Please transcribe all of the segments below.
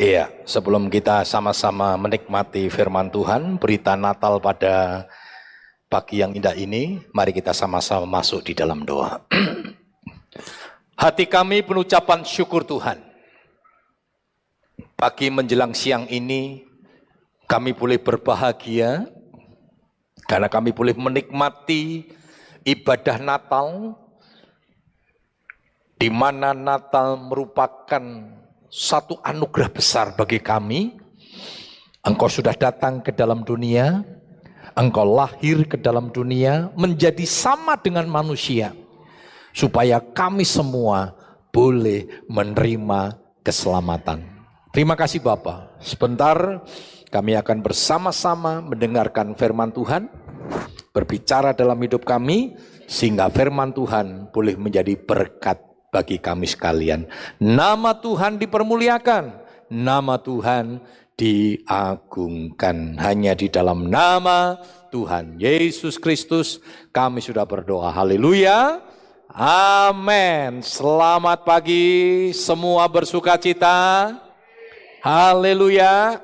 Iya, sebelum kita sama-sama menikmati firman Tuhan, berita Natal pada pagi yang indah ini, mari kita sama-sama masuk di dalam doa. Hati kami penucapan syukur Tuhan. Pagi menjelang siang ini, kami boleh berbahagia karena kami boleh menikmati ibadah Natal di mana Natal merupakan satu anugerah besar bagi kami. Engkau sudah datang ke dalam dunia, engkau lahir ke dalam dunia menjadi sama dengan manusia, supaya kami semua boleh menerima keselamatan. Terima kasih Bapak. Sebentar kami akan bersama-sama mendengarkan firman Tuhan, berbicara dalam hidup kami, sehingga firman Tuhan boleh menjadi berkat bagi kami sekalian. Nama Tuhan dipermuliakan, nama Tuhan diagungkan. Hanya di dalam nama Tuhan Yesus Kristus kami sudah berdoa. Haleluya. Amin. Selamat pagi semua bersuka cita. Haleluya.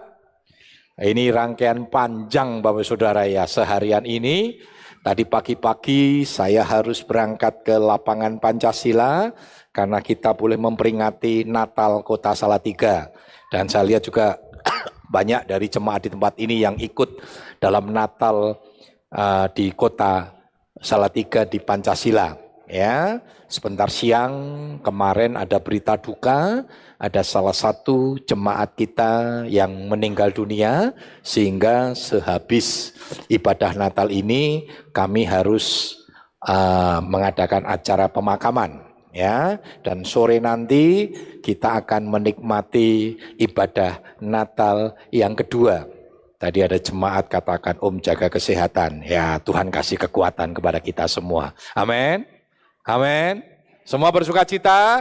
Ini rangkaian panjang Bapak Saudara ya seharian ini. Tadi pagi-pagi saya harus berangkat ke lapangan Pancasila karena kita boleh memperingati Natal Kota Salatiga. Dan saya lihat juga banyak dari jemaat di tempat ini yang ikut dalam Natal uh, di Kota Salatiga di Pancasila. Ya, sebentar siang kemarin ada berita duka, ada salah satu jemaat kita yang meninggal dunia sehingga sehabis ibadah Natal ini kami harus uh, mengadakan acara pemakaman ya dan sore nanti kita akan menikmati ibadah Natal yang kedua. Tadi ada jemaat katakan Om jaga kesehatan. Ya Tuhan kasih kekuatan kepada kita semua. Amin. Amin. Semua bersuka cita.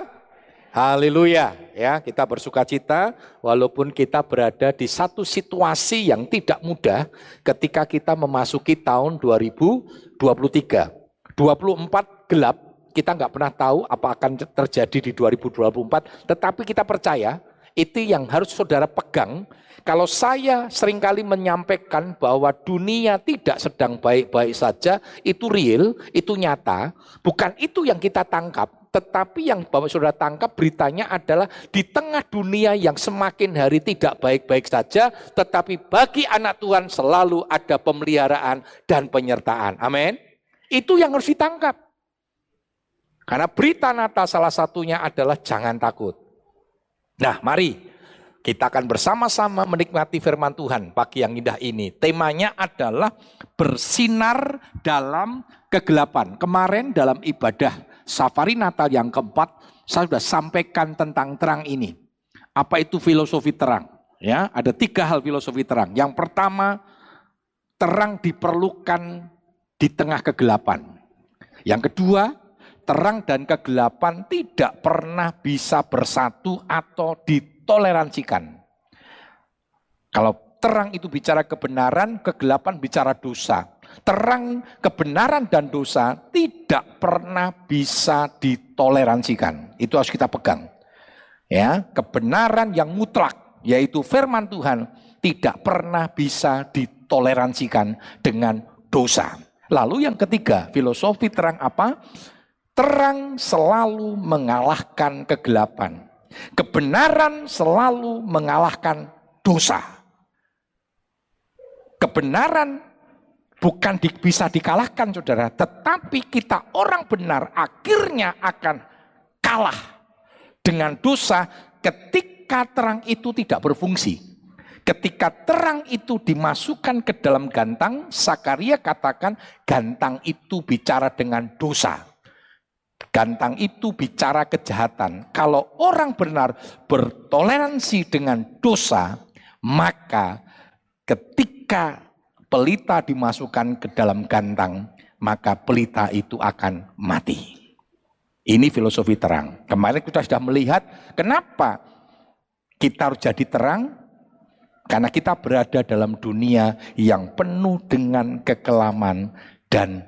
Haleluya. Ya, kita bersuka cita walaupun kita berada di satu situasi yang tidak mudah ketika kita memasuki tahun 2023. 24 gelap kita nggak pernah tahu apa akan terjadi di 2024, tetapi kita percaya itu yang harus saudara pegang. Kalau saya sering kali menyampaikan bahwa dunia tidak sedang baik-baik saja, itu real, itu nyata. Bukan itu yang kita tangkap, tetapi yang Bapak Saudara tangkap beritanya adalah di tengah dunia yang semakin hari tidak baik-baik saja, tetapi bagi anak Tuhan selalu ada pemeliharaan dan penyertaan. Amin. Itu yang harus ditangkap. Karena berita Natal salah satunya adalah jangan takut. Nah, mari kita akan bersama-sama menikmati firman Tuhan pagi yang indah ini. Temanya adalah bersinar dalam kegelapan. Kemarin dalam ibadah safari Natal yang keempat, saya sudah sampaikan tentang terang ini. Apa itu filosofi terang? Ya, ada tiga hal filosofi terang. Yang pertama, terang diperlukan di tengah kegelapan. Yang kedua, terang dan kegelapan tidak pernah bisa bersatu atau ditoleransikan. Kalau terang itu bicara kebenaran, kegelapan bicara dosa. Terang, kebenaran dan dosa tidak pernah bisa ditoleransikan. Itu harus kita pegang. Ya, kebenaran yang mutlak yaitu firman Tuhan tidak pernah bisa ditoleransikan dengan dosa. Lalu yang ketiga, filosofi terang apa? Terang selalu mengalahkan kegelapan. Kebenaran selalu mengalahkan dosa. Kebenaran bukan di, bisa dikalahkan saudara, tetapi kita orang benar akhirnya akan kalah dengan dosa ketika terang itu tidak berfungsi. Ketika terang itu dimasukkan ke dalam gantang, Sakaria katakan gantang itu bicara dengan dosa. Gantang itu bicara kejahatan. Kalau orang benar bertoleransi dengan dosa, maka ketika pelita dimasukkan ke dalam gantang, maka pelita itu akan mati. Ini filosofi terang. Kemarin kita sudah melihat kenapa kita harus jadi terang, karena kita berada dalam dunia yang penuh dengan kekelaman dan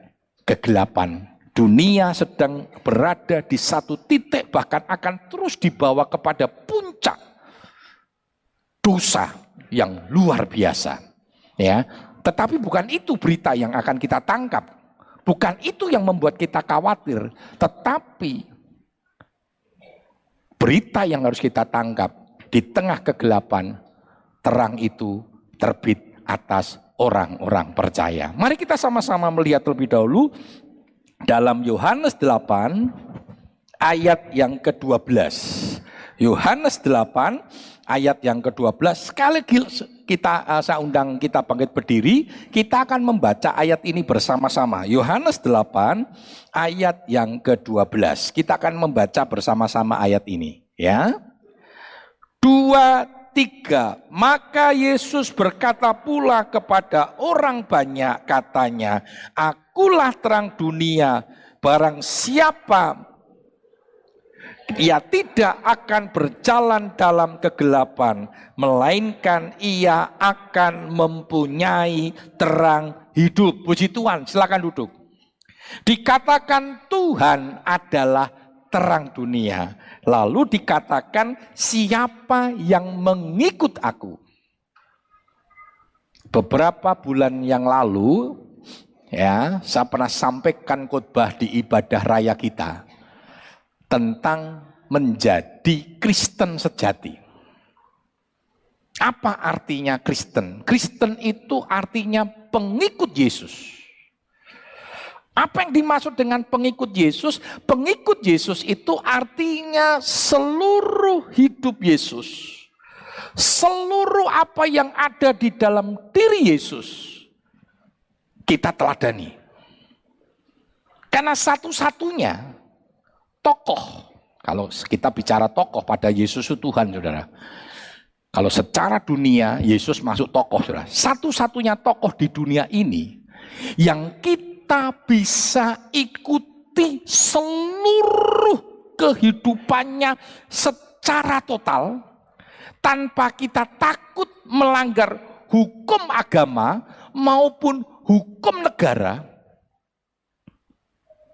kegelapan Dunia sedang berada di satu titik bahkan akan terus dibawa kepada puncak dosa yang luar biasa. Ya, tetapi bukan itu berita yang akan kita tangkap. Bukan itu yang membuat kita khawatir, tetapi berita yang harus kita tangkap di tengah kegelapan, terang itu terbit atas orang-orang percaya. Mari kita sama-sama melihat terlebih dahulu dalam Yohanes 8 ayat yang ke-12. Yohanes 8 ayat yang ke-12 sekali kita uh, saya undang kita bangkit berdiri, kita akan membaca ayat ini bersama-sama. Yohanes 8 ayat yang ke-12. Kita akan membaca bersama-sama ayat ini, ya. Dua, tiga. Maka Yesus berkata pula kepada orang banyak katanya, Akulah terang dunia, barang siapa ia tidak akan berjalan dalam kegelapan, melainkan ia akan mempunyai terang hidup. Puji Tuhan, silakan duduk. Dikatakan Tuhan adalah terang dunia. Lalu dikatakan siapa yang mengikut aku. Beberapa bulan yang lalu ya, saya pernah sampaikan khotbah di ibadah raya kita tentang menjadi Kristen sejati. Apa artinya Kristen? Kristen itu artinya pengikut Yesus. Apa yang dimaksud dengan pengikut Yesus? Pengikut Yesus itu artinya seluruh hidup Yesus. Seluruh apa yang ada di dalam diri Yesus. Kita teladani. Karena satu-satunya tokoh. Kalau kita bicara tokoh pada Yesus itu Tuhan, saudara. Kalau secara dunia Yesus masuk tokoh, saudara. Satu-satunya tokoh di dunia ini yang kita bisa ikuti seluruh kehidupannya secara total tanpa kita takut melanggar hukum agama maupun hukum negara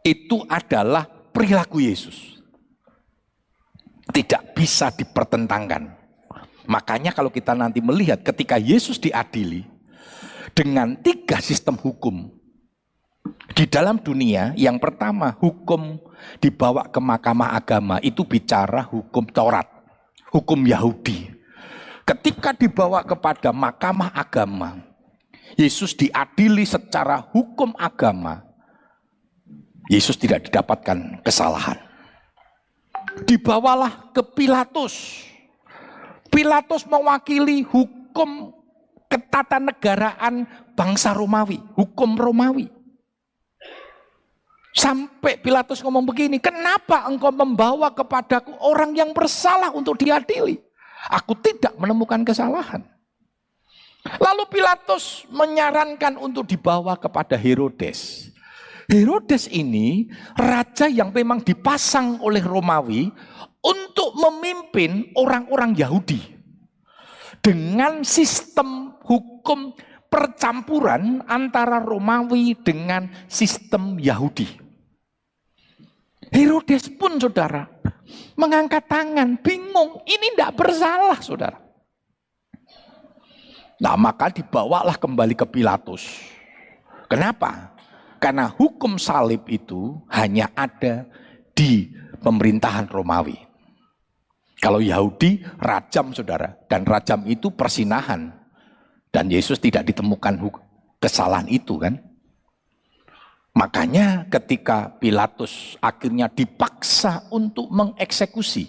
itu adalah perilaku Yesus. Tidak bisa dipertentangkan. Makanya kalau kita nanti melihat ketika Yesus diadili dengan tiga sistem hukum di dalam dunia, yang pertama hukum dibawa ke mahkamah agama itu bicara hukum Taurat, hukum Yahudi. Ketika dibawa kepada mahkamah agama, Yesus diadili secara hukum agama, Yesus tidak didapatkan kesalahan. Dibawalah ke Pilatus. Pilatus mewakili hukum ketatanegaraan bangsa Romawi, hukum Romawi. Sampai Pilatus ngomong begini, kenapa engkau membawa kepadaku orang yang bersalah untuk diadili? Aku tidak menemukan kesalahan. Lalu Pilatus menyarankan untuk dibawa kepada Herodes. Herodes ini raja yang memang dipasang oleh Romawi untuk memimpin orang-orang Yahudi dengan sistem hukum percampuran antara Romawi dengan sistem Yahudi. Herodes pun saudara mengangkat tangan, bingung, ini tidak bersalah saudara. Nah maka dibawalah kembali ke Pilatus. Kenapa? Karena hukum salib itu hanya ada di pemerintahan Romawi. Kalau Yahudi rajam saudara, dan rajam itu persinahan. Dan Yesus tidak ditemukan kesalahan itu kan. Makanya ketika Pilatus akhirnya dipaksa untuk mengeksekusi.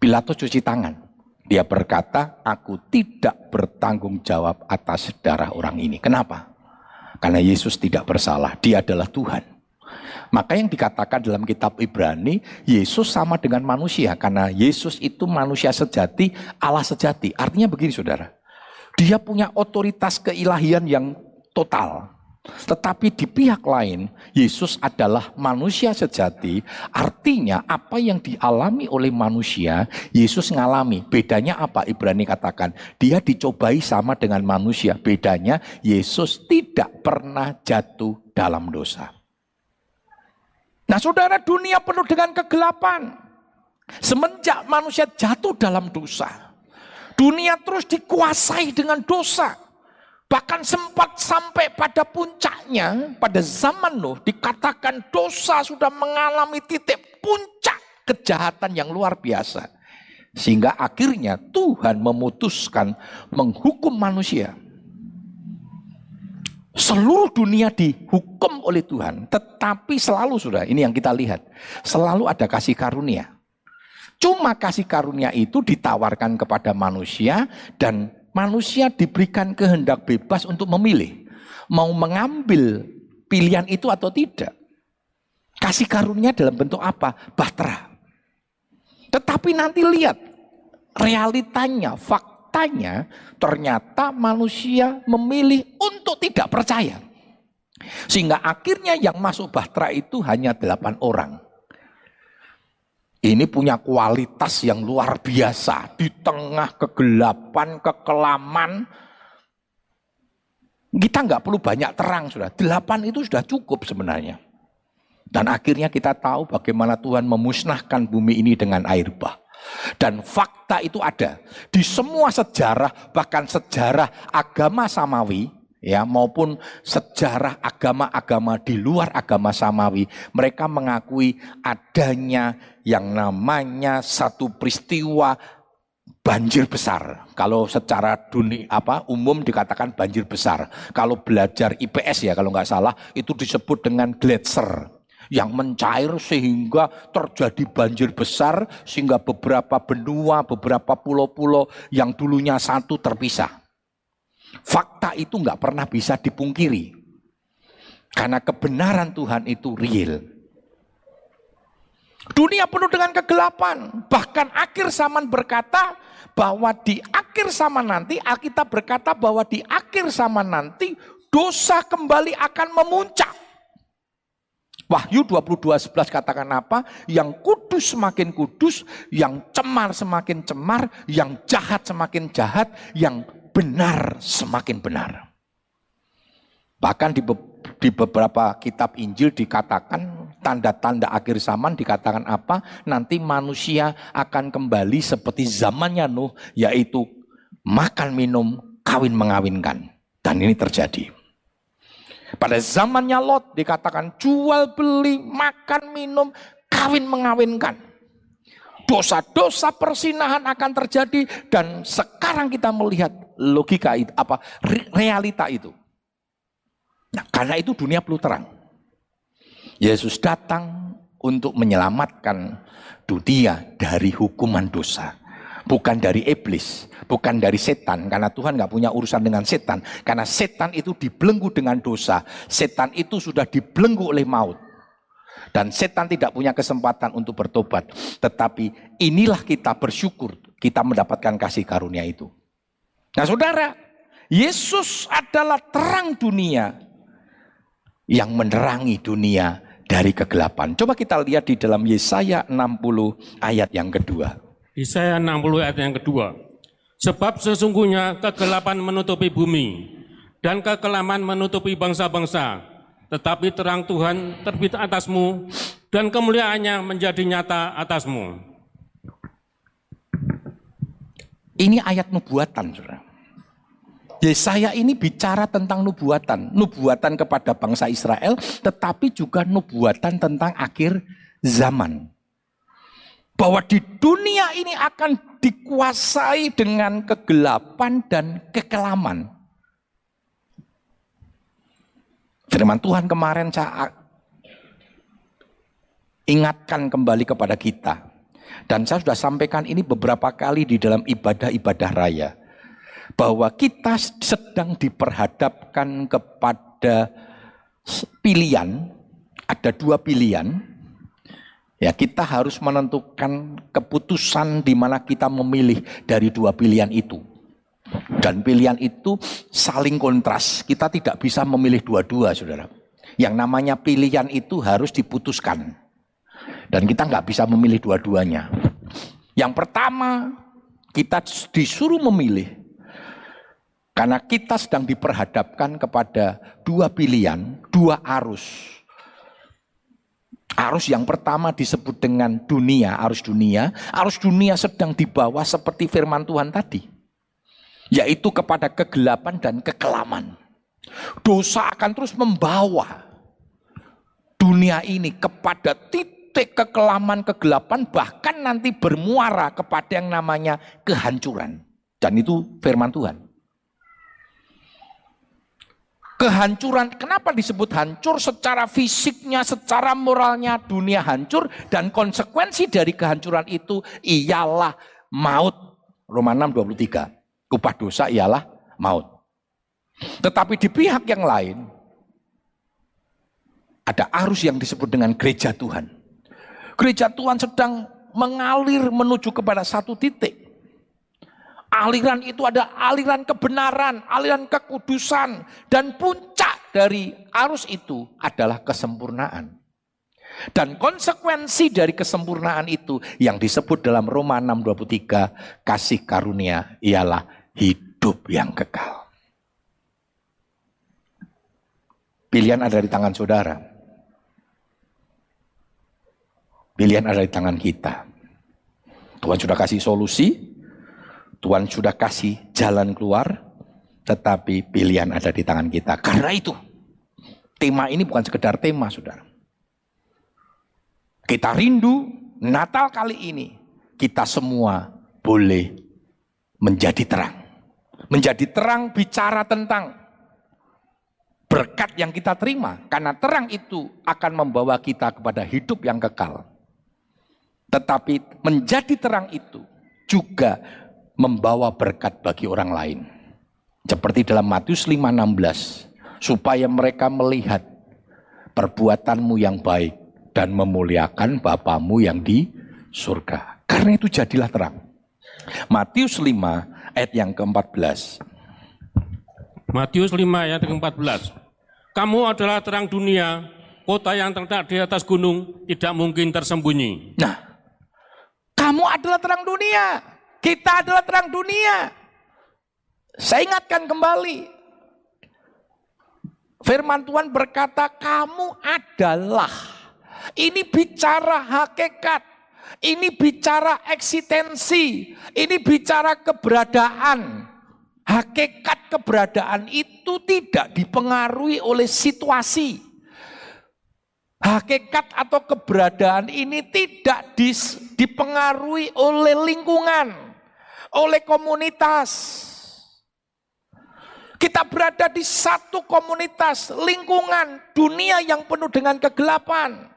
Pilatus cuci tangan. Dia berkata, aku tidak bertanggung jawab atas darah orang ini. Kenapa? Karena Yesus tidak bersalah, dia adalah Tuhan. Maka yang dikatakan dalam kitab Ibrani, Yesus sama dengan manusia. Karena Yesus itu manusia sejati, Allah sejati. Artinya begini saudara, dia punya otoritas keilahian yang total. Tetapi di pihak lain, Yesus adalah manusia sejati. Artinya apa yang dialami oleh manusia, Yesus ngalami. Bedanya apa? Ibrani katakan, dia dicobai sama dengan manusia. Bedanya Yesus tidak pernah jatuh dalam dosa. Nah saudara, dunia penuh dengan kegelapan. Semenjak manusia jatuh dalam dosa. Dunia terus dikuasai dengan dosa. Bahkan sempat sampai pada puncaknya, pada zaman Nuh, dikatakan dosa sudah mengalami titik puncak kejahatan yang luar biasa. Sehingga akhirnya Tuhan memutuskan menghukum manusia. Seluruh dunia dihukum oleh Tuhan, tetapi selalu sudah, ini yang kita lihat, selalu ada kasih karunia. Cuma kasih karunia itu ditawarkan kepada manusia dan manusia diberikan kehendak bebas untuk memilih. Mau mengambil pilihan itu atau tidak. Kasih karunia dalam bentuk apa? Bahtera. Tetapi nanti lihat realitanya, faktanya ternyata manusia memilih untuk tidak percaya. Sehingga akhirnya yang masuk bahtera itu hanya delapan orang. Ini punya kualitas yang luar biasa di tengah kegelapan, kekelaman. Kita nggak perlu banyak terang sudah. Delapan itu sudah cukup sebenarnya. Dan akhirnya kita tahu bagaimana Tuhan memusnahkan bumi ini dengan air bah. Dan fakta itu ada di semua sejarah, bahkan sejarah agama samawi, ya maupun sejarah agama-agama di luar agama samawi, mereka mengakui adanya yang namanya satu peristiwa banjir besar. Kalau secara dunia apa umum dikatakan banjir besar. Kalau belajar IPS ya kalau nggak salah itu disebut dengan gletser yang mencair sehingga terjadi banjir besar sehingga beberapa benua, beberapa pulau-pulau yang dulunya satu terpisah. Fakta itu nggak pernah bisa dipungkiri. Karena kebenaran Tuhan itu real. Dunia penuh dengan kegelapan. Bahkan akhir zaman berkata bahwa di akhir zaman nanti, Alkitab berkata bahwa di akhir zaman nanti dosa kembali akan memuncak. Wahyu 22:11 katakan apa? Yang kudus semakin kudus, yang cemar semakin cemar, yang jahat semakin jahat, yang benar semakin benar. Bahkan di, di beberapa kitab Injil dikatakan tanda-tanda akhir zaman dikatakan apa? Nanti manusia akan kembali seperti zamannya Nuh, yaitu makan minum, kawin mengawinkan. Dan ini terjadi. Pada zamannya Lot dikatakan jual beli, makan minum, kawin mengawinkan. Dosa-dosa persinahan akan terjadi dan sekarang kita melihat logika itu apa realita itu. Nah, karena itu dunia perlu terang. Yesus datang untuk menyelamatkan dunia dari hukuman dosa bukan dari iblis, bukan dari setan, karena Tuhan nggak punya urusan dengan setan, karena setan itu dibelenggu dengan dosa, setan itu sudah dibelenggu oleh maut. Dan setan tidak punya kesempatan untuk bertobat. Tetapi inilah kita bersyukur kita mendapatkan kasih karunia itu. Nah saudara, Yesus adalah terang dunia yang menerangi dunia dari kegelapan. Coba kita lihat di dalam Yesaya 60 ayat yang kedua. Yesaya 60 ayat yang kedua. Sebab sesungguhnya kegelapan menutupi bumi dan kekelaman menutupi bangsa-bangsa. Tetapi terang Tuhan terbit atasmu dan kemuliaannya menjadi nyata atasmu. Ini ayat nubuatan, saudara. Yesaya ini bicara tentang nubuatan. Nubuatan kepada bangsa Israel, tetapi juga nubuatan tentang akhir zaman bahwa di dunia ini akan dikuasai dengan kegelapan dan kekelaman. Firman Tuhan kemarin saya ingatkan kembali kepada kita. Dan saya sudah sampaikan ini beberapa kali di dalam ibadah-ibadah raya. Bahwa kita sedang diperhadapkan kepada pilihan, ada dua pilihan, Ya, kita harus menentukan keputusan di mana kita memilih dari dua pilihan itu. Dan pilihan itu saling kontras. Kita tidak bisa memilih dua-dua, saudara. Yang namanya pilihan itu harus diputuskan. Dan kita nggak bisa memilih dua-duanya. Yang pertama, kita disuruh memilih. Karena kita sedang diperhadapkan kepada dua pilihan, dua arus. Arus yang pertama disebut dengan dunia, arus dunia. Arus dunia sedang dibawa seperti firman Tuhan tadi. yaitu kepada kegelapan dan kekelaman. Dosa akan terus membawa dunia ini kepada titik kekelaman, kegelapan, bahkan nanti bermuara kepada yang namanya kehancuran. Dan itu firman Tuhan. Kehancuran, kenapa disebut hancur? Secara fisiknya, secara moralnya dunia hancur dan konsekuensi dari kehancuran itu ialah maut. Roma 6 23. Upah dosa ialah maut. Tetapi di pihak yang lain ada arus yang disebut dengan gereja Tuhan. Gereja Tuhan sedang mengalir menuju kepada satu titik Aliran itu ada aliran kebenaran, aliran kekudusan. Dan puncak dari arus itu adalah kesempurnaan. Dan konsekuensi dari kesempurnaan itu yang disebut dalam Roma 6.23 kasih karunia ialah hidup yang kekal. Pilihan ada di tangan saudara. Pilihan ada di tangan kita. Tuhan sudah kasih solusi, Tuhan sudah kasih jalan keluar, tetapi pilihan ada di tangan kita. Karena itu, tema ini bukan sekedar tema, saudara. Kita rindu Natal kali ini, kita semua boleh menjadi terang. Menjadi terang bicara tentang berkat yang kita terima. Karena terang itu akan membawa kita kepada hidup yang kekal. Tetapi menjadi terang itu juga membawa berkat bagi orang lain. Seperti dalam Matius 5:16, supaya mereka melihat perbuatanmu yang baik dan memuliakan Bapamu yang di surga. Karena itu jadilah terang. Matius 5 ayat yang ke-14. Matius 5 ayat ke-14. Kamu adalah terang dunia, kota yang terletak di atas gunung tidak mungkin tersembunyi. Nah, kamu adalah terang dunia. Kita adalah terang dunia. Saya ingatkan kembali. Firman Tuhan berkata, kamu adalah. Ini bicara hakikat. Ini bicara eksistensi. Ini bicara keberadaan. Hakikat keberadaan itu tidak dipengaruhi oleh situasi. Hakikat atau keberadaan ini tidak dipengaruhi oleh lingkungan oleh komunitas. Kita berada di satu komunitas, lingkungan, dunia yang penuh dengan kegelapan.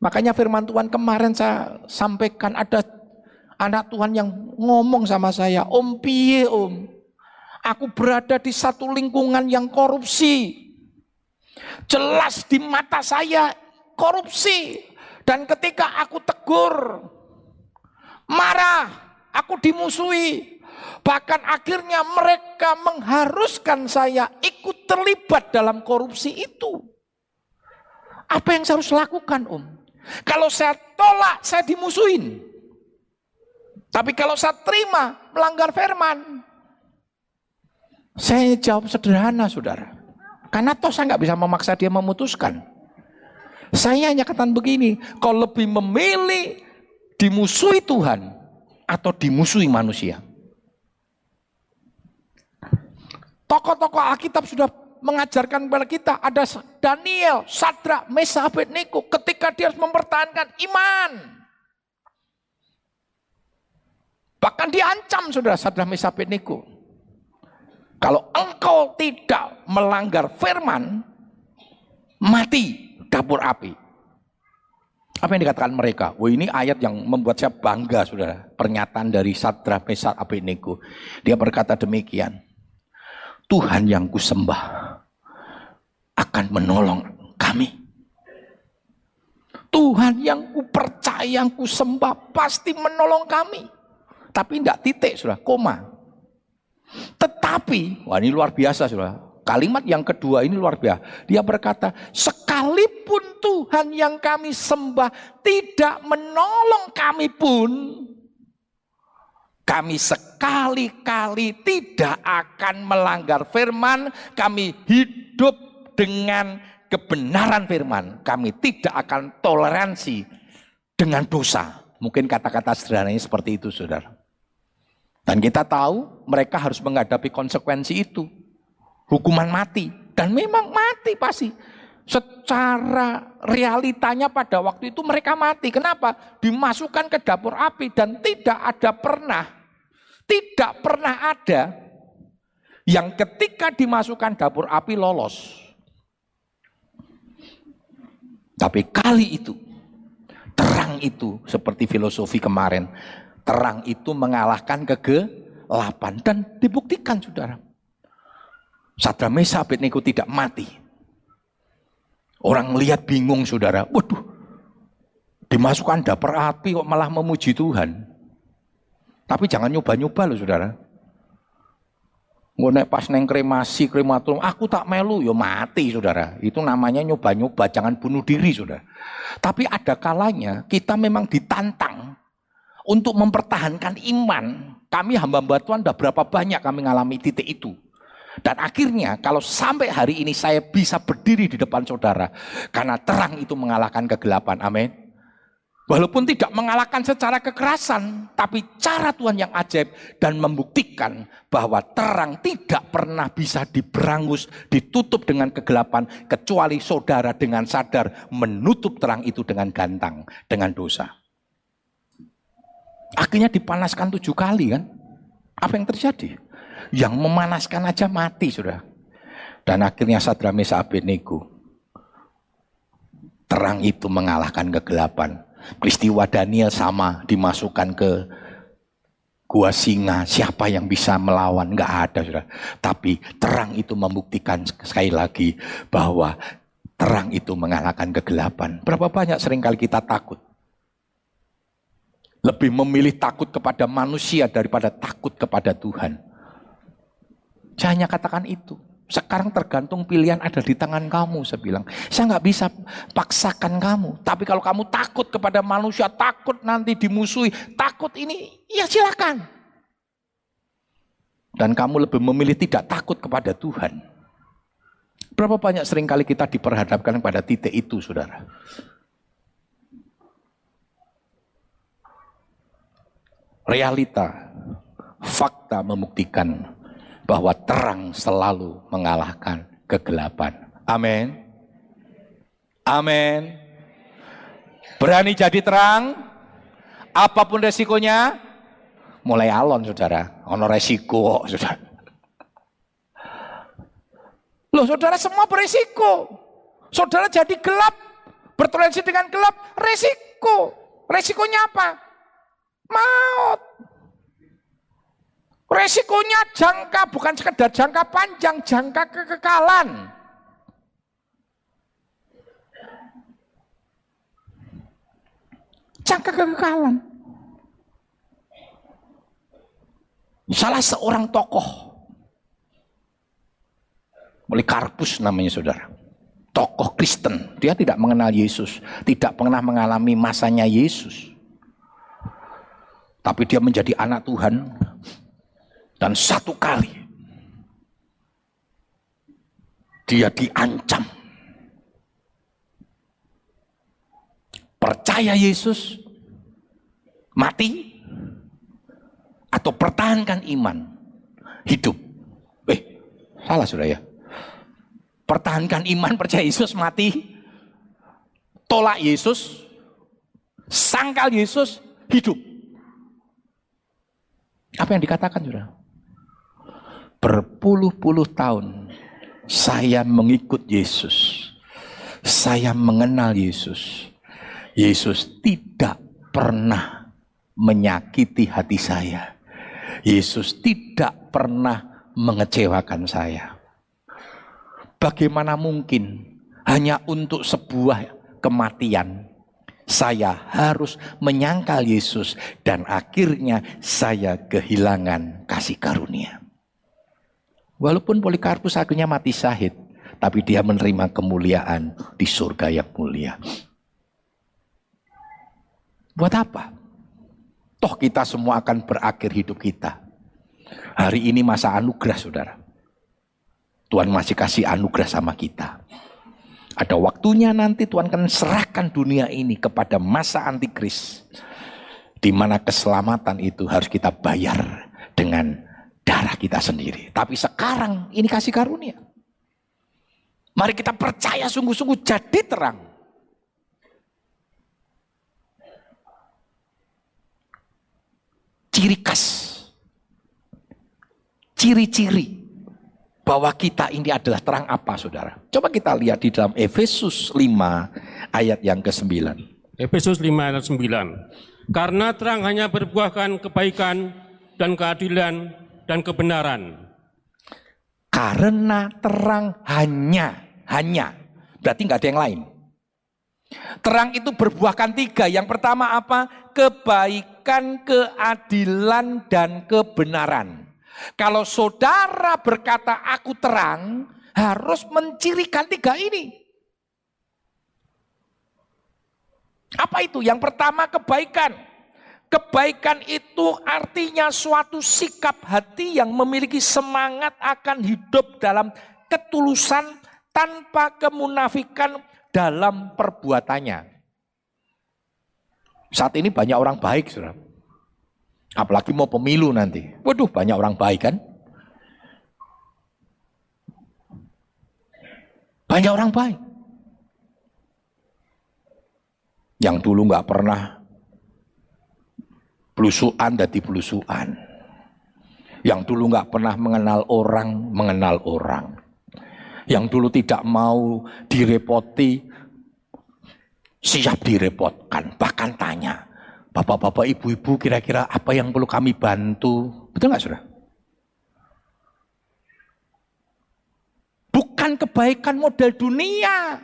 Makanya firman Tuhan kemarin saya sampaikan ada anak Tuhan yang ngomong sama saya, Om Pie Om, aku berada di satu lingkungan yang korupsi. Jelas di mata saya korupsi. Dan ketika aku tegur, marah, aku dimusuhi. Bahkan akhirnya mereka mengharuskan saya ikut terlibat dalam korupsi itu. Apa yang saya harus lakukan om? Kalau saya tolak, saya dimusuhin. Tapi kalau saya terima, melanggar firman. Saya jawab sederhana saudara. Karena toh saya nggak bisa memaksa dia memutuskan. Saya hanya katakan begini, kau lebih memilih dimusuhi Tuhan atau dimusuhi manusia. Tokoh-tokoh Alkitab sudah mengajarkan kepada kita ada Daniel, Sadra, Mesa, Abednego ketika dia harus mempertahankan iman. Bahkan diancam sudah Sadra, Mesa, Abednego. Kalau engkau tidak melanggar firman, mati dapur api. Apa yang dikatakan mereka? Wah ini ayat yang membuat saya bangga saudara. Pernyataan dari Sadra Mesar Abednego. Dia berkata demikian. Tuhan yang kusembah akan menolong kami. Tuhan yang ku percaya, yang ku sembah pasti menolong kami. Tapi tidak titik sudah, koma. Tetapi, wah ini luar biasa sudah. Kalimat yang kedua ini luar biasa. Dia berkata, sekalipun Tuhan yang kami sembah tidak menolong kami pun, kami sekali-kali tidak akan melanggar firman, kami hidup dengan kebenaran firman. Kami tidak akan toleransi dengan dosa. Mungkin kata-kata sederhananya seperti itu, saudara. Dan kita tahu mereka harus menghadapi konsekuensi itu. Hukuman mati. Dan memang mati pasti. Secara realitanya pada waktu itu mereka mati. Kenapa? Dimasukkan ke dapur api dan tidak ada pernah, tidak pernah ada yang ketika dimasukkan dapur api lolos. Tapi kali itu, terang itu seperti filosofi kemarin, terang itu mengalahkan kegelapan dan dibuktikan saudara. Sadra Mesa Abednego tidak mati Orang lihat bingung saudara. Waduh, dimasukkan dapur api kok malah memuji Tuhan. Tapi jangan nyoba-nyoba loh saudara. Ngonek pas neng kremasi, krematorium, aku tak melu, ya mati saudara. Itu namanya nyoba-nyoba, jangan bunuh diri saudara. Tapi ada kalanya kita memang ditantang untuk mempertahankan iman. Kami hamba-hamba Tuhan berapa banyak kami ngalami titik itu. Dan akhirnya kalau sampai hari ini saya bisa berdiri di depan saudara. Karena terang itu mengalahkan kegelapan. Amin. Walaupun tidak mengalahkan secara kekerasan. Tapi cara Tuhan yang ajaib dan membuktikan bahwa terang tidak pernah bisa diberangus, ditutup dengan kegelapan. Kecuali saudara dengan sadar menutup terang itu dengan gantang, dengan dosa. Akhirnya dipanaskan tujuh kali kan. Apa yang terjadi? Yang memanaskan aja mati sudah. Dan akhirnya Sadra Mesa Abednego. Terang itu mengalahkan kegelapan. Peristiwa Daniel sama dimasukkan ke gua singa. Siapa yang bisa melawan? Enggak ada sudah. Tapi terang itu membuktikan sekali lagi bahwa terang itu mengalahkan kegelapan. Berapa banyak sering kali kita takut. Lebih memilih takut kepada manusia daripada takut kepada Tuhan. Saya hanya katakan itu. Sekarang tergantung pilihan ada di tangan kamu, saya bilang. Saya nggak bisa paksakan kamu. Tapi kalau kamu takut kepada manusia, takut nanti dimusuhi, takut ini, ya silakan. Dan kamu lebih memilih tidak takut kepada Tuhan. Berapa banyak sering kali kita diperhadapkan pada titik itu, saudara. Realita, fakta membuktikan bahwa terang selalu mengalahkan kegelapan. Amin. Amin. Berani jadi terang, apa pun resikonya, mulai alon saudara. Ono resiko, saudara. Loh saudara semua beresiko. Saudara jadi gelap, bertoleransi dengan gelap, resiko. Resikonya apa? Maut. Resikonya jangka, bukan sekedar jangka panjang, jangka kekekalan. Jangka kekekalan. Salah seorang tokoh, Polikarpus namanya saudara. Tokoh Kristen, dia tidak mengenal Yesus, tidak pernah mengalami masanya Yesus. Tapi dia menjadi anak Tuhan, dan satu kali dia diancam. Percaya Yesus, mati, atau pertahankan iman, hidup. Eh, salah sudah ya. Pertahankan iman, percaya Yesus, mati. Tolak Yesus, sangkal Yesus, hidup. Apa yang dikatakan sudah? Berpuluh-puluh tahun saya mengikut Yesus. Saya mengenal Yesus. Yesus tidak pernah menyakiti hati saya. Yesus tidak pernah mengecewakan saya. Bagaimana mungkin hanya untuk sebuah kematian saya harus menyangkal Yesus dan akhirnya saya kehilangan kasih karunia. Walaupun Polikarpus akhirnya mati syahid, tapi dia menerima kemuliaan di surga yang mulia. Buat apa? Toh kita semua akan berakhir hidup kita. Hari ini masa anugerah saudara. Tuhan masih kasih anugerah sama kita. Ada waktunya nanti Tuhan akan serahkan dunia ini kepada masa antikris. Di mana keselamatan itu harus kita bayar dengan darah kita sendiri. Tapi sekarang ini kasih karunia. Mari kita percaya sungguh-sungguh jadi terang. Ciri khas. Ciri-ciri bahwa kita ini adalah terang apa saudara? Coba kita lihat di dalam Efesus 5 ayat yang ke-9. Efesus 5 ayat 9. Karena terang hanya berbuahkan kebaikan dan keadilan dan kebenaran karena terang hanya, hanya. Berarti nggak ada yang lain. Terang itu berbuahkan tiga. Yang pertama apa? Kebaikan, keadilan, dan kebenaran. Kalau saudara berkata aku terang, harus mencirikan tiga ini. Apa itu? Yang pertama kebaikan. Kebaikan itu artinya suatu sikap hati yang memiliki semangat akan hidup dalam ketulusan tanpa kemunafikan dalam perbuatannya. Saat ini banyak orang baik, saudara. Apalagi mau pemilu nanti. Waduh, banyak orang baik kan? Banyak orang baik. Yang dulu nggak pernah Belusuan dadi belusuan. Yang dulu nggak pernah mengenal orang, mengenal orang. Yang dulu tidak mau direpoti, siap direpotkan. Bahkan tanya, bapak-bapak, ibu-ibu kira-kira apa yang perlu kami bantu? Betul nggak sudah? Bukan kebaikan model dunia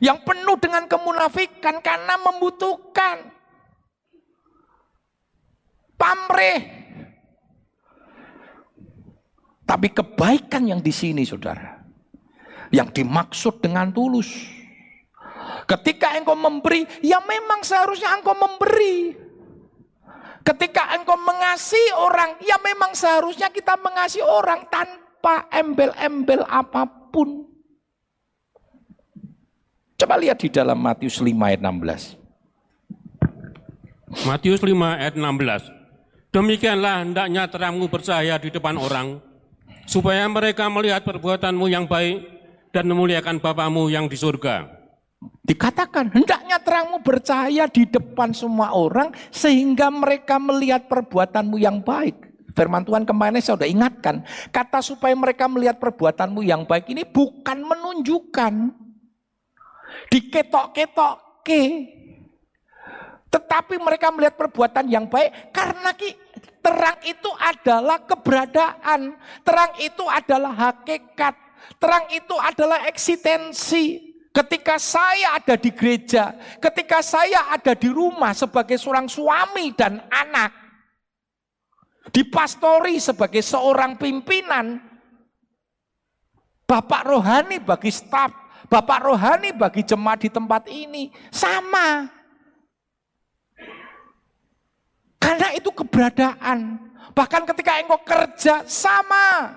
yang penuh dengan kemunafikan karena membutuhkan pamrih. Tapi kebaikan yang di sini saudara. Yang dimaksud dengan tulus. Ketika engkau memberi, ya memang seharusnya engkau memberi. Ketika engkau mengasihi orang, ya memang seharusnya kita mengasihi orang tanpa embel-embel apa pun. Coba lihat di dalam Matius 5 ayat 16. Matius 5 ayat 16. Demikianlah hendaknya terangmu bercahaya di depan orang, supaya mereka melihat perbuatanmu yang baik dan memuliakan Bapamu yang di surga. Dikatakan, hendaknya terangmu bercahaya di depan semua orang, sehingga mereka melihat perbuatanmu yang baik. Firman Tuhan kemarin saya sudah ingatkan, kata supaya mereka melihat perbuatanmu yang baik ini bukan menunjukkan. Diketok-ketok ke. Tetapi mereka melihat perbuatan yang baik karena ki Terang itu adalah keberadaan. Terang itu adalah hakikat. Terang itu adalah eksistensi. Ketika saya ada di gereja, ketika saya ada di rumah sebagai seorang suami dan anak, dipastori sebagai seorang pimpinan, bapak rohani bagi staf, bapak rohani bagi jemaat di tempat ini, sama. Itu keberadaan. Bahkan ketika engkau kerja sama.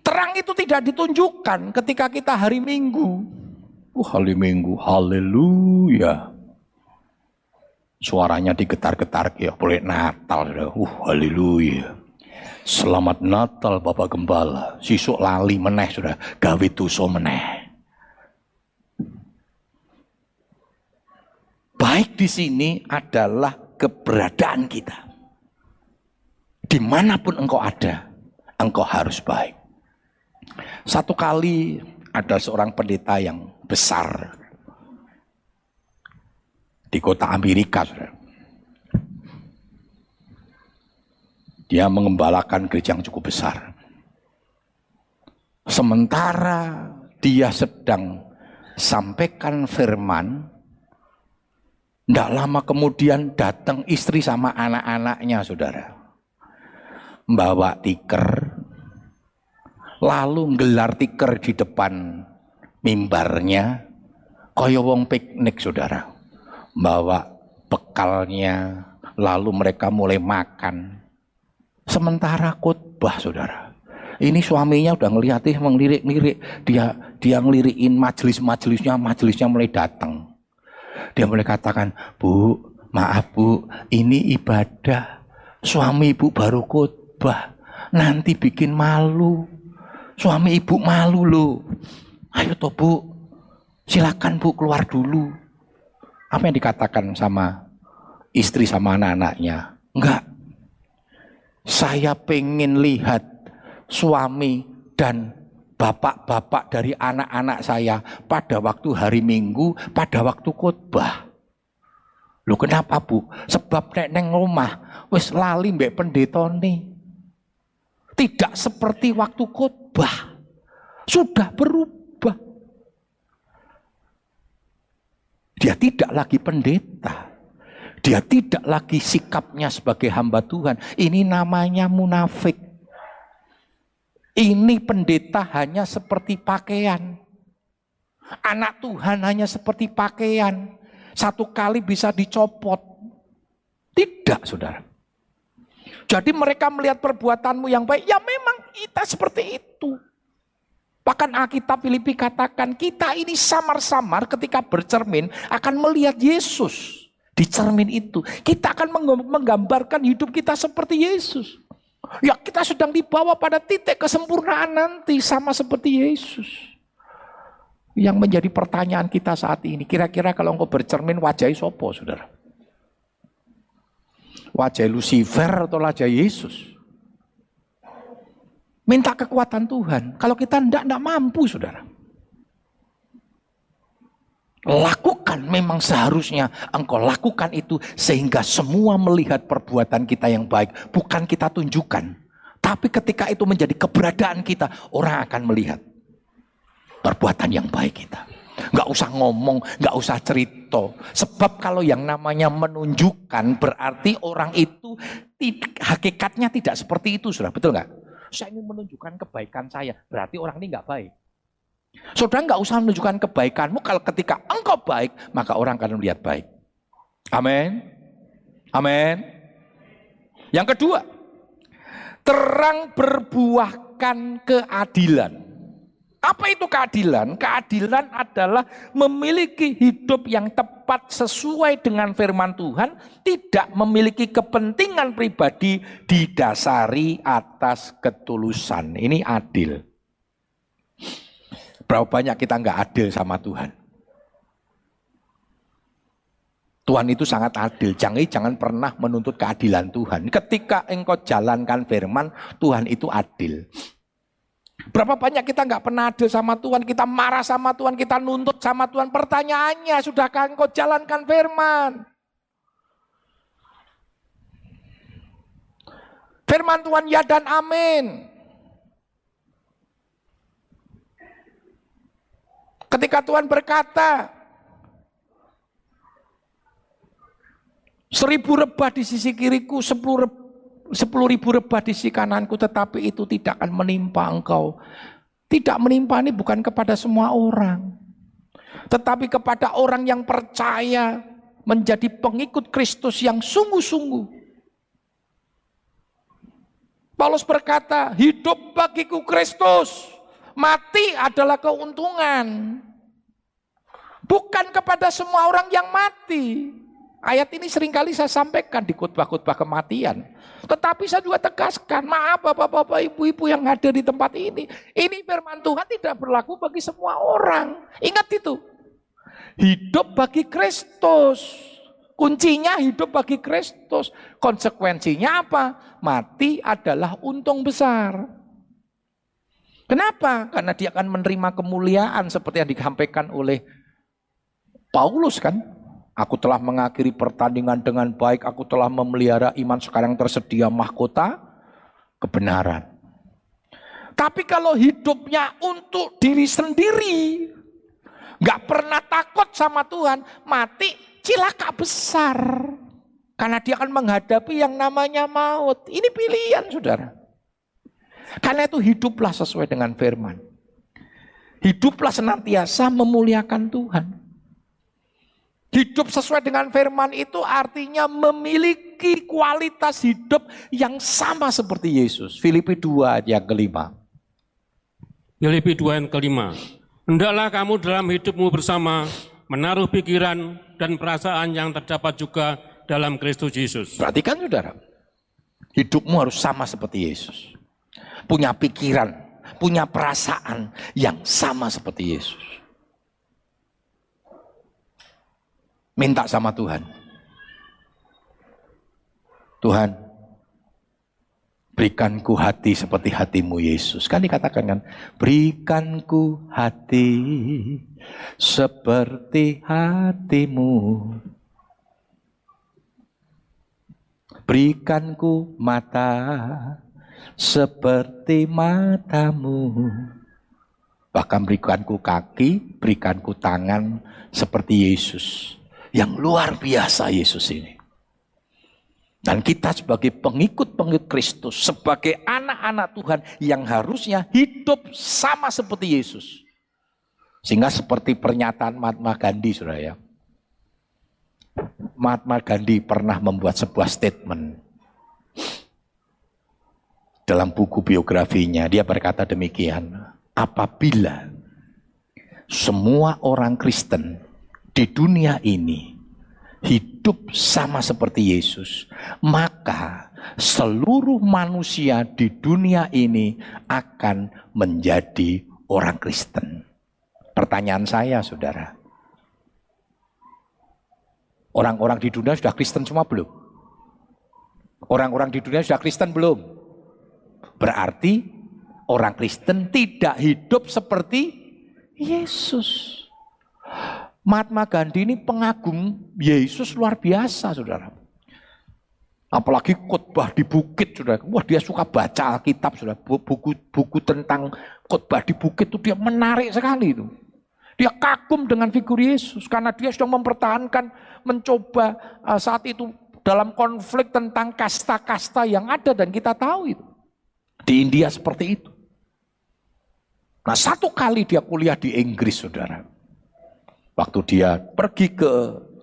Terang itu tidak ditunjukkan ketika kita hari Minggu. Uh, hari Minggu, haleluya. Suaranya digetar-getar ya, boleh Natal. Uh, haleluya. Selamat Natal Bapak Gembala. Sisuk lali meneh sudah, gawe tuso meneh. Baik di sini adalah keberadaan kita. Di mana pun engkau ada, engkau harus baik. Satu kali ada seorang pendeta yang besar di kota Amerika. Dia mengembalakan gereja yang cukup besar. Sementara dia sedang sampaikan firman, tidak lama kemudian datang istri sama anak-anaknya saudara. Membawa tiker. Lalu gelar tiker di depan mimbarnya. Kaya wong piknik saudara. Bawa bekalnya. Lalu mereka mulai makan. Sementara khotbah saudara. Ini suaminya udah ngeliatih menglirik-lirik. Dia dia ngelirikin majelis-majelisnya, majelisnya mulai datang. Dia mulai katakan, Bu, maaf bu, ini ibadah. Suami ibu baru khotbah, nanti bikin malu. Suami ibu malu loh. Ayo toh bu, silakan bu keluar dulu. Apa yang dikatakan sama istri sama anak-anaknya? Enggak. Saya pengen lihat suami dan bapak-bapak dari anak-anak saya pada waktu hari Minggu, pada waktu khotbah. Lu kenapa bu? Sebab nek neng rumah wis lali mbek pendeta nih. Tidak seperti waktu khotbah. Sudah berubah. Dia tidak lagi pendeta. Dia tidak lagi sikapnya sebagai hamba Tuhan. Ini namanya munafik. Ini pendeta hanya seperti pakaian. Anak Tuhan hanya seperti pakaian. Satu kali bisa dicopot. Tidak, saudara. Jadi mereka melihat perbuatanmu yang baik. Ya memang kita seperti itu. Bahkan Alkitab Filipi katakan kita ini samar-samar ketika bercermin akan melihat Yesus di cermin itu. Kita akan menggambarkan hidup kita seperti Yesus. Ya kita sedang dibawa pada titik kesempurnaan nanti sama seperti Yesus. Yang menjadi pertanyaan kita saat ini, kira-kira kalau engkau bercermin wajah sopo saudara? Wajah Lucifer atau wajah Yesus? Minta kekuatan Tuhan. Kalau kita tidak, tidak mampu saudara. Lakukan memang seharusnya engkau lakukan itu sehingga semua melihat perbuatan kita yang baik. Bukan kita tunjukkan. Tapi ketika itu menjadi keberadaan kita, orang akan melihat perbuatan yang baik kita. Gak usah ngomong, gak usah cerita. Sebab kalau yang namanya menunjukkan berarti orang itu hakikatnya tidak seperti itu. Sudah betul nggak? Saya ingin menunjukkan kebaikan saya. Berarti orang ini nggak baik. Saudara nggak usah menunjukkan kebaikanmu kalau ketika engkau baik, maka orang akan melihat baik. Amin. Amin. Yang kedua, terang berbuahkan keadilan. Apa itu keadilan? Keadilan adalah memiliki hidup yang tepat sesuai dengan firman Tuhan, tidak memiliki kepentingan pribadi didasari atas ketulusan. Ini adil. Berapa banyak kita nggak adil sama Tuhan? Tuhan itu sangat adil. Jangan jangan pernah menuntut keadilan Tuhan. Ketika engkau jalankan firman, Tuhan itu adil. Berapa banyak kita nggak pernah adil sama Tuhan, kita marah sama Tuhan, kita nuntut sama Tuhan. Pertanyaannya, sudahkah engkau jalankan firman? Firman Tuhan ya dan amin. Ketika Tuhan berkata, seribu rebah di sisi kiriku, sepuluh, sepuluh ribu rebah di sisi kananku, tetapi itu tidak akan menimpa engkau. Tidak menimpa ini bukan kepada semua orang. Tetapi kepada orang yang percaya menjadi pengikut Kristus yang sungguh-sungguh. Paulus berkata, hidup bagiku Kristus. Mati adalah keuntungan. Bukan kepada semua orang yang mati. Ayat ini sering kali saya sampaikan di khotbah-khotbah kematian. Tetapi saya juga tegaskan, maaf bapak-bapak, ibu-ibu yang ada di tempat ini. Ini firman Tuhan tidak berlaku bagi semua orang. Ingat itu. Hidup bagi Kristus. Kuncinya hidup bagi Kristus. Konsekuensinya apa? Mati adalah untung besar. Kenapa? Karena dia akan menerima kemuliaan seperti yang disampaikan oleh Paulus kan. Aku telah mengakhiri pertandingan dengan baik, aku telah memelihara iman sekarang tersedia mahkota kebenaran. Tapi kalau hidupnya untuk diri sendiri, nggak pernah takut sama Tuhan, mati cilaka besar. Karena dia akan menghadapi yang namanya maut. Ini pilihan saudara. Karena itu hiduplah sesuai dengan firman. Hiduplah senantiasa memuliakan Tuhan. Hidup sesuai dengan firman itu artinya memiliki kualitas hidup yang sama seperti Yesus. Filipi 2 ayat yang kelima. Filipi 2 yang kelima. Hendaklah kamu dalam hidupmu bersama menaruh pikiran dan perasaan yang terdapat juga dalam Kristus Yesus. Perhatikan saudara, hidupmu harus sama seperti Yesus. Punya pikiran, punya perasaan yang sama seperti Yesus. Minta sama Tuhan. Tuhan, berikanku hati seperti hatimu Yesus. Kan dikatakan kan, berikanku hati seperti hatimu. Berikanku mata seperti matamu. Bahkan berikanku kaki, berikanku tangan seperti Yesus. Yang luar biasa Yesus ini. Dan kita sebagai pengikut-pengikut Kristus, sebagai anak-anak Tuhan yang harusnya hidup sama seperti Yesus. Sehingga seperti pernyataan Mahatma Gandhi, saudara ya. Mahatma Gandhi pernah membuat sebuah statement. Dalam buku biografinya, dia berkata demikian. Apabila semua orang Kristen di dunia ini hidup sama seperti Yesus, maka seluruh manusia di dunia ini akan menjadi orang Kristen. Pertanyaan saya, saudara, Orang-orang di dunia sudah Kristen semua belum? Orang-orang di dunia sudah Kristen belum? Berarti orang Kristen tidak hidup seperti Yesus. Mahatma Gandhi ini pengagum Yesus luar biasa, saudara. Apalagi khotbah di bukit, saudara. Wah dia suka baca Alkitab, saudara. Buku-buku tentang khotbah di bukit itu dia menarik sekali itu. Dia kagum dengan figur Yesus karena dia sudah mempertahankan, mencoba uh, saat itu dalam konflik tentang kasta-kasta yang ada dan kita tahu itu. Di India seperti itu. Nah satu kali dia kuliah di Inggris saudara. Waktu dia pergi ke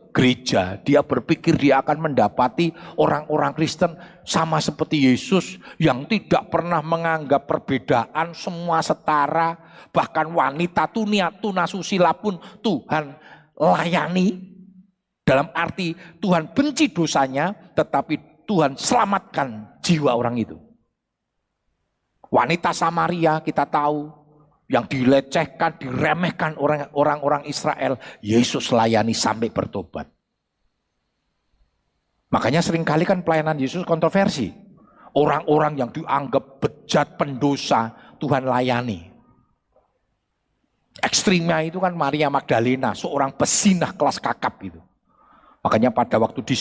gereja, dia berpikir dia akan mendapati orang-orang Kristen sama seperti Yesus yang tidak pernah menganggap perbedaan, semua setara, bahkan wanita tunia tunasusila pun Tuhan layani. Dalam arti Tuhan benci dosanya, tetapi Tuhan selamatkan jiwa orang itu. Wanita Samaria kita tahu yang dilecehkan, diremehkan orang-orang Israel, Yesus layani sampai bertobat. Makanya sering kali kan pelayanan Yesus kontroversi. Orang-orang yang dianggap bejat pendosa, Tuhan layani. Ekstrimnya itu kan Maria Magdalena, seorang pesinah kelas kakap itu. Makanya pada waktu di,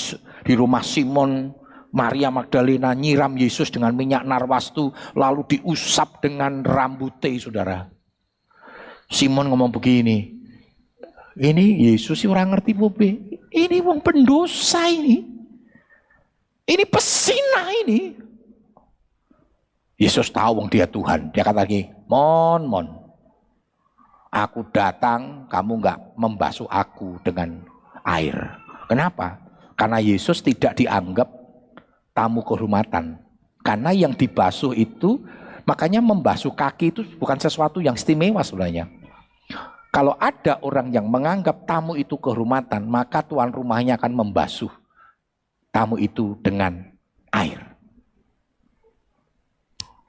di rumah Simon, Maria Magdalena nyiram Yesus dengan minyak narwastu, lalu diusap dengan rambutnya, saudara. Simon ngomong begini, ini Yesus sih orang ngerti bobe. Ini wong pendosa ini. Ini pesina ini. Yesus tahu wong dia Tuhan. Dia kata lagi, mon, mon. Aku datang, kamu nggak membasuh aku dengan air. Kenapa? Karena Yesus tidak dianggap tamu kehormatan. Karena yang dibasuh itu Makanya membasuh kaki itu bukan sesuatu yang istimewa sebenarnya. Kalau ada orang yang menganggap tamu itu kehormatan, maka tuan rumahnya akan membasuh tamu itu dengan air.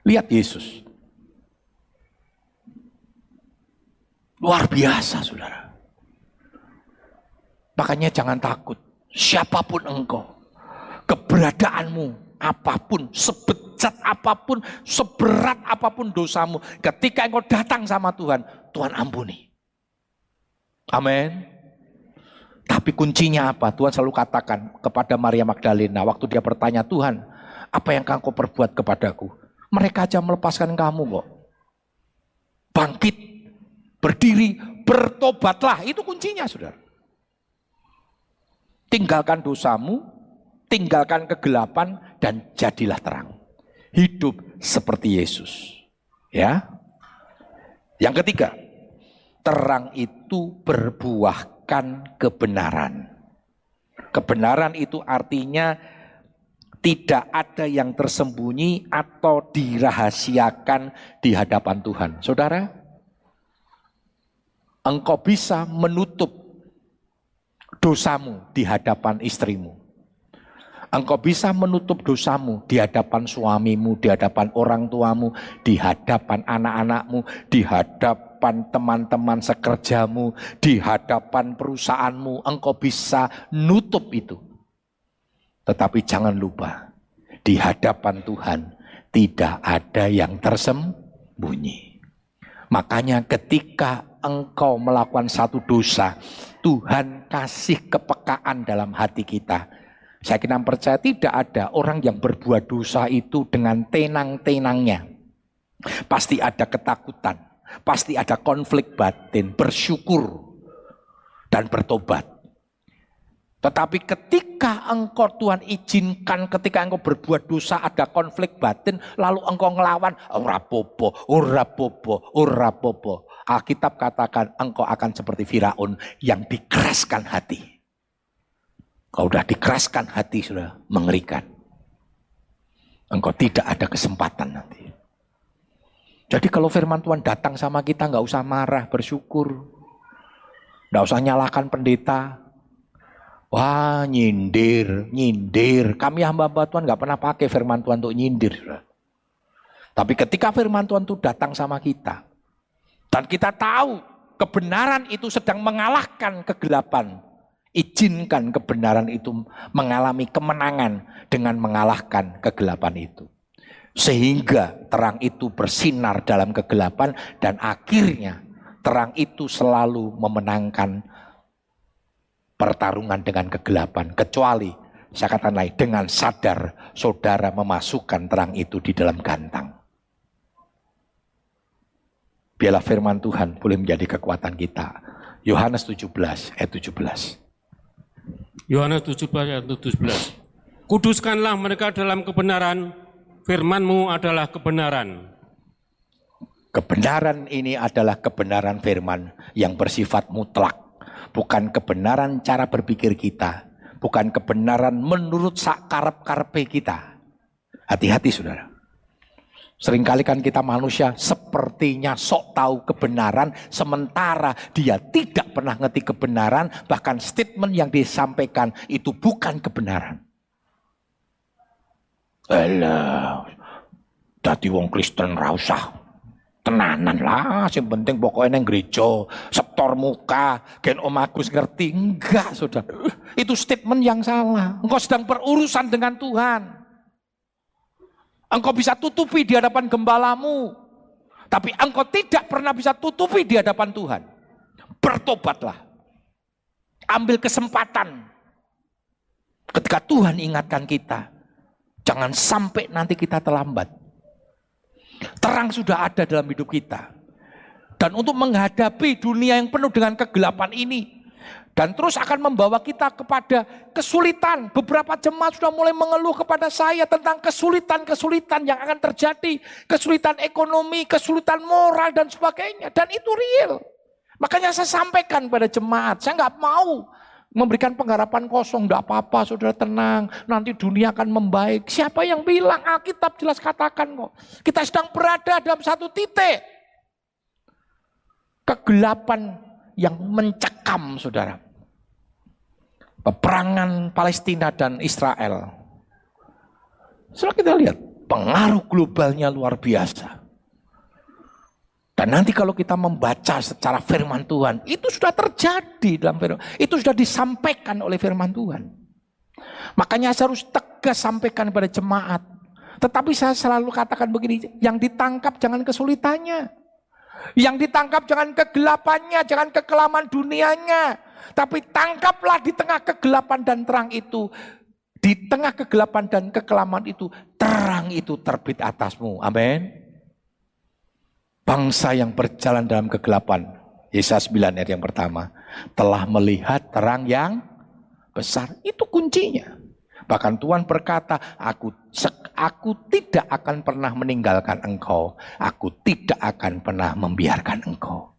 Lihat Yesus. Luar biasa, saudara. Makanya jangan takut. Siapa pun engkau, keberadaanmu, apa pun, sebejat apa pun, seberat apa pun dosamu, ketika engkau datang sama Tuhan, Tuhan ampuni. Amin. Tapi kuncinya apa? Tuhan selalu katakan kepada Maria Magdalena waktu dia bertanya, Tuhan, apa yang kau perbuat kepadaku? Mereka aja melepaskan kamu kok. Bangkit, berdiri, bertobatlah. Itu kuncinya, saudara. Tinggalkan dosamu, tinggalkan kegelapan dan jadilah terang. Hidup seperti Yesus. Ya. Yang ketiga, terang itu berbuahkan kebenaran. Kebenaran itu artinya tidak ada yang tersembunyi atau dirahasiakan di hadapan Tuhan. Saudara, engkau bisa menutup dosamu di hadapan istrimu Engkau bisa menutup dosamu di hadapan suamimu, di hadapan orang tuamu, di hadapan anak-anakmu, di hadapan teman-teman sekerjamu, di hadapan perusahaanmu. Engkau bisa nutup itu. Tetapi jangan lupa, di hadapan Tuhan tidak ada yang tersembunyi. Makanya ketika engkau melakukan satu dosa, Tuhan kasih kepekaan dalam hati kita saya kira percaya tidak ada orang yang berbuat dosa itu dengan tenang-tenangnya. Pasti ada ketakutan, pasti ada konflik batin, bersyukur dan bertobat. Tetapi ketika engkau Tuhan izinkan ketika engkau berbuat dosa ada konflik batin lalu engkau ngelawan ora popo, ora popo, ora popo. Alkitab katakan engkau akan seperti Firaun yang dikeraskan hati. Kau sudah dikeraskan hati, sudah mengerikan. Engkau tidak ada kesempatan nanti. Jadi kalau firman Tuhan datang sama kita nggak usah marah, bersyukur. Nggak usah nyalakan pendeta. Wah nyindir, nyindir. Kami hamba-hamba Tuhan nggak pernah pakai firman Tuhan untuk nyindir. Tapi ketika firman Tuhan itu datang sama kita. Dan kita tahu kebenaran itu sedang mengalahkan kegelapan izinkan kebenaran itu mengalami kemenangan dengan mengalahkan kegelapan itu. Sehingga terang itu bersinar dalam kegelapan dan akhirnya terang itu selalu memenangkan pertarungan dengan kegelapan. Kecuali saya katakan lain dengan sadar saudara memasukkan terang itu di dalam gantang. Biarlah firman Tuhan boleh menjadi kekuatan kita. Yohanes 17 ayat 17. Yohanes 17 ayat 17. Kuduskanlah mereka dalam kebenaran, firmanmu adalah kebenaran. Kebenaran ini adalah kebenaran firman yang bersifat mutlak. Bukan kebenaran cara berpikir kita. Bukan kebenaran menurut sakarep-karepe kita. Hati-hati saudara. Seringkali kan kita manusia sepertinya sok tahu kebenaran, sementara dia tidak pernah ngerti kebenaran, bahkan statement yang disampaikan itu bukan kebenaran. Alah, dadi wong Kristen rausah tenanan lah, yang penting pokoknya neng gereja, setor muka, gen Om Agus ngerti. Enggak, saudara. Itu statement yang salah. Engkau sedang berurusan dengan Tuhan. Engkau bisa tutupi di hadapan gembalamu. Tapi engkau tidak pernah bisa tutupi di hadapan Tuhan. Bertobatlah. Ambil kesempatan. Ketika Tuhan ingatkan kita. Jangan sampai nanti kita terlambat. Terang sudah ada dalam hidup kita. Dan untuk menghadapi dunia yang penuh dengan kegelapan ini, dan terus akan membawa kita kepada kesulitan. Beberapa jemaat sudah mulai mengeluh kepada saya tentang kesulitan-kesulitan yang akan terjadi. Kesulitan ekonomi, kesulitan moral dan sebagainya. Dan itu real. Makanya saya sampaikan pada jemaat, saya nggak mau memberikan pengharapan kosong. Nggak apa-apa, saudara tenang. Nanti dunia akan membaik. Siapa yang bilang? Alkitab jelas katakan kok. Kita sedang berada dalam satu titik. Kegelapan yang mencekam, saudara peperangan Palestina dan Israel. Setelah kita lihat, pengaruh globalnya luar biasa. Dan nanti kalau kita membaca secara firman Tuhan, itu sudah terjadi dalam firman. Itu sudah disampaikan oleh firman Tuhan. Makanya saya harus tegas sampaikan kepada jemaat. Tetapi saya selalu katakan begini, yang ditangkap jangan kesulitannya. Yang ditangkap jangan kegelapannya, jangan kekelaman dunianya. Tapi tangkaplah di tengah kegelapan dan terang itu. Di tengah kegelapan dan kekelaman itu, terang itu terbit atasmu. Amin. Bangsa yang berjalan dalam kegelapan, Yesaya 9 ayat yang pertama, telah melihat terang yang besar. Itu kuncinya. Bahkan Tuhan berkata, aku aku tidak akan pernah meninggalkan engkau. Aku tidak akan pernah membiarkan engkau.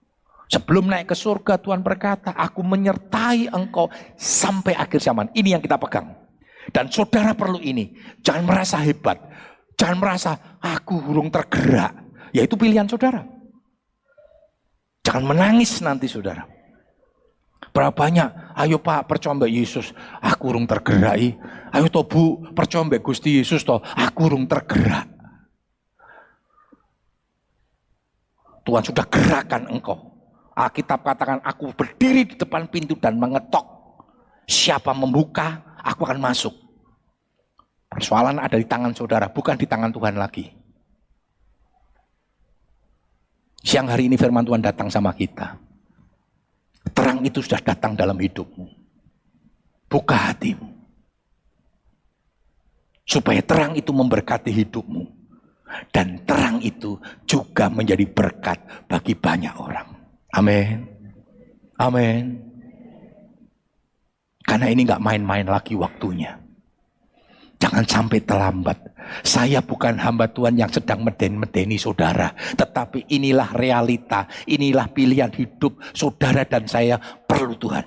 Sebelum naik ke surga Tuhan berkata, aku menyertai engkau sampai akhir zaman. Ini yang kita pegang. Dan saudara perlu ini. Jangan merasa hebat. Jangan merasa aku hurung tergerak. Yaitu pilihan saudara. Jangan menangis nanti saudara. Berapa banyak? Ayo Pak, percaya Mbak Yesus. Aku urung tergerai. Ayo toh Bu, percaya Mbak Gusti Yesus toh. Aku urung tergerak. Tuhan sudah gerakan engkau. Alkitab katakan aku berdiri di depan pintu dan mengetok. Siapa membuka, aku akan masuk. Persoalan ada di tangan saudara, bukan di tangan Tuhan lagi. Siang hari ini firman Tuhan datang sama kita. Terang itu sudah datang dalam hidupmu. Buka hatimu. Supaya terang itu memberkati hidupmu. Dan terang itu juga menjadi berkat bagi banyak orang. Amin. Amin. Karena ini nggak main-main lagi waktunya. Jangan sampai terlambat. Saya bukan hamba Tuhan yang sedang meden-medeni saudara. Tetapi inilah realita, inilah pilihan hidup saudara dan saya perlu Tuhan.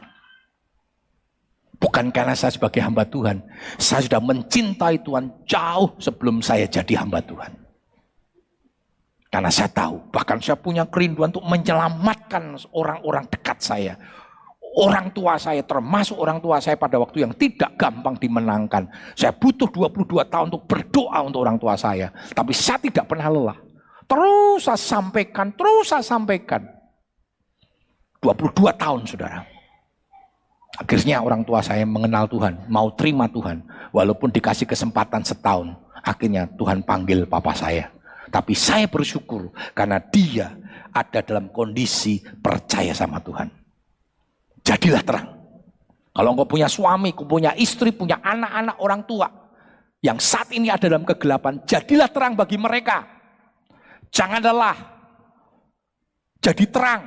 Bukan karena saya sebagai hamba Tuhan. Saya sudah mencintai Tuhan jauh sebelum saya jadi hamba Tuhan. Karena saya tahu, bahkan saya punya kerinduan untuk menyelamatkan orang-orang dekat saya orang tua saya termasuk orang tua saya pada waktu yang tidak gampang dimenangkan. Saya butuh 22 tahun untuk berdoa untuk orang tua saya. Tapi saya tidak pernah lelah. Terus saya sampaikan, terus saya sampaikan. 22 tahun saudara. Akhirnya orang tua saya mengenal Tuhan, mau terima Tuhan. Walaupun dikasih kesempatan setahun. Akhirnya Tuhan panggil papa saya. Tapi saya bersyukur karena dia ada dalam kondisi percaya sama Tuhan jadilah terang. Kalau engkau punya suami, engkau punya istri, punya anak-anak orang tua yang saat ini ada dalam kegelapan, jadilah terang bagi mereka. Jangan lelah. Jadi terang.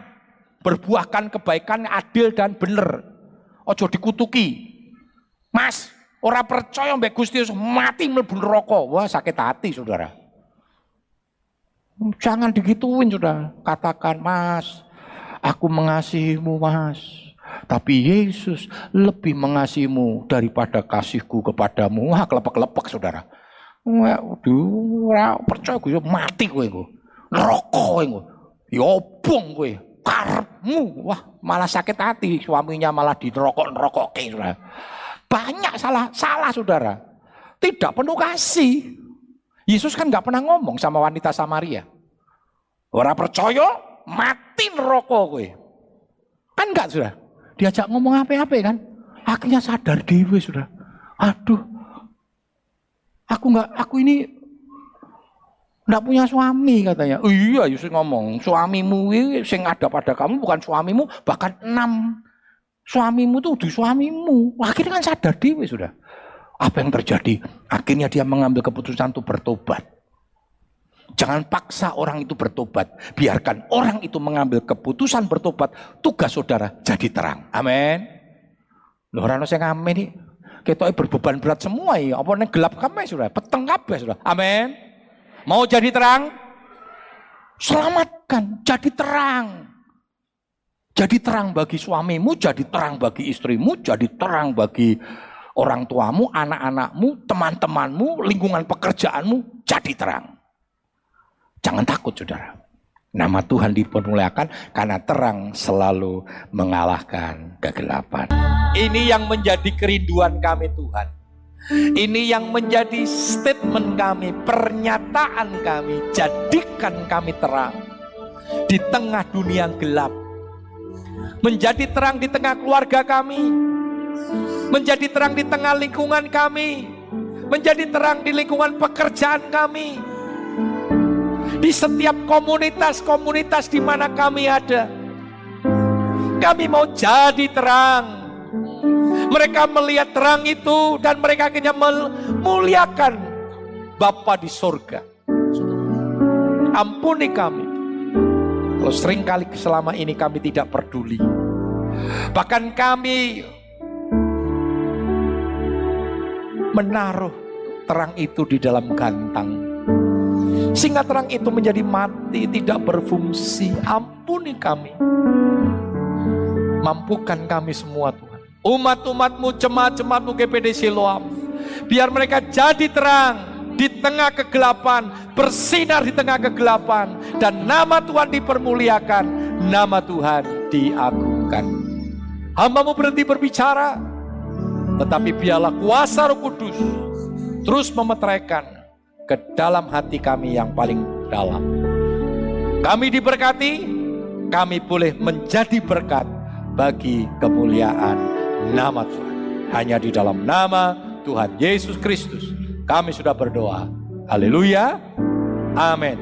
Berbuahkan kebaikan adil dan benar. Ojo dikutuki. Mas, orang percaya mbak Gusti mati mlebu rokok. Wah, sakit hati, Saudara. Jangan digituin, Saudara. Katakan, "Mas, aku mengasihimu, Mas." Tapi Yesus lebih mengasihimu daripada kasihku kepadamu. Wah, kelepek-kelepek saudara. Waduh, percaya gue mati gue gue. Neraka gue. Yobong gue. Karepmu. Wah, malah sakit hati. Suaminya malah di nerokok-nerokok saudara. Banyak salah salah saudara. Tidak penuh kasih. Yesus kan nggak pernah ngomong sama wanita Samaria. Orang percaya mati neraka gue. Kan enggak sudah diajak ngomong apa-apa kan. Akhirnya sadar dewi sudah. Aduh, aku nggak, aku ini nggak punya suami katanya. Iya, Yusuf ngomong, suamimu yang ada pada kamu bukan suamimu, bahkan enam suamimu tuh di suamimu. Akhirnya kan sadar dewi sudah. Apa yang terjadi? Akhirnya dia mengambil keputusan untuk bertobat. Jangan paksa orang itu bertobat. Biarkan orang itu mengambil keputusan bertobat. Tugas saudara jadi terang. Amin. Loh orang saya ngamen nih. Kita berbeban berat semua ya. Apa nih gelap kami sudah. Peteng kabeh sudah. Amin. Mau jadi terang? Selamatkan. Jadi terang. Jadi terang bagi suamimu, jadi terang bagi istrimu, jadi terang bagi orang tuamu, anak-anakmu, teman-temanmu, lingkungan pekerjaanmu, jadi terang. Jangan takut saudara. Nama Tuhan dipermuliakan karena terang selalu mengalahkan kegelapan. Ini yang menjadi kerinduan kami Tuhan. Ini yang menjadi statement kami, pernyataan kami, jadikan kami terang di tengah dunia yang gelap. Menjadi terang di tengah keluarga kami, menjadi terang di tengah lingkungan kami, menjadi terang di lingkungan pekerjaan kami, di setiap komunitas-komunitas di mana kami ada. Kami mau jadi terang. Mereka melihat terang itu dan mereka akhirnya memuliakan Bapa di surga. Ampuni kami. Kalau sering kali selama ini kami tidak peduli. Bahkan kami menaruh terang itu di dalam gantang sehingga terang itu menjadi mati, tidak berfungsi. Ampuni kami. Mampukan kami semua Tuhan. Umat-umatmu, jemaat-jemaatmu GPD Siloam. Biar mereka jadi terang di tengah kegelapan, bersinar di tengah kegelapan. Dan nama Tuhan dipermuliakan, nama Tuhan diagungkan. Hambamu berhenti berbicara, tetapi biarlah kuasa roh kudus terus memeteraikan ke dalam hati kami yang paling dalam. Kami diberkati, kami boleh menjadi berkat bagi kemuliaan nama Tuhan. Hanya di dalam nama Tuhan Yesus Kristus kami sudah berdoa. Haleluya. Amin.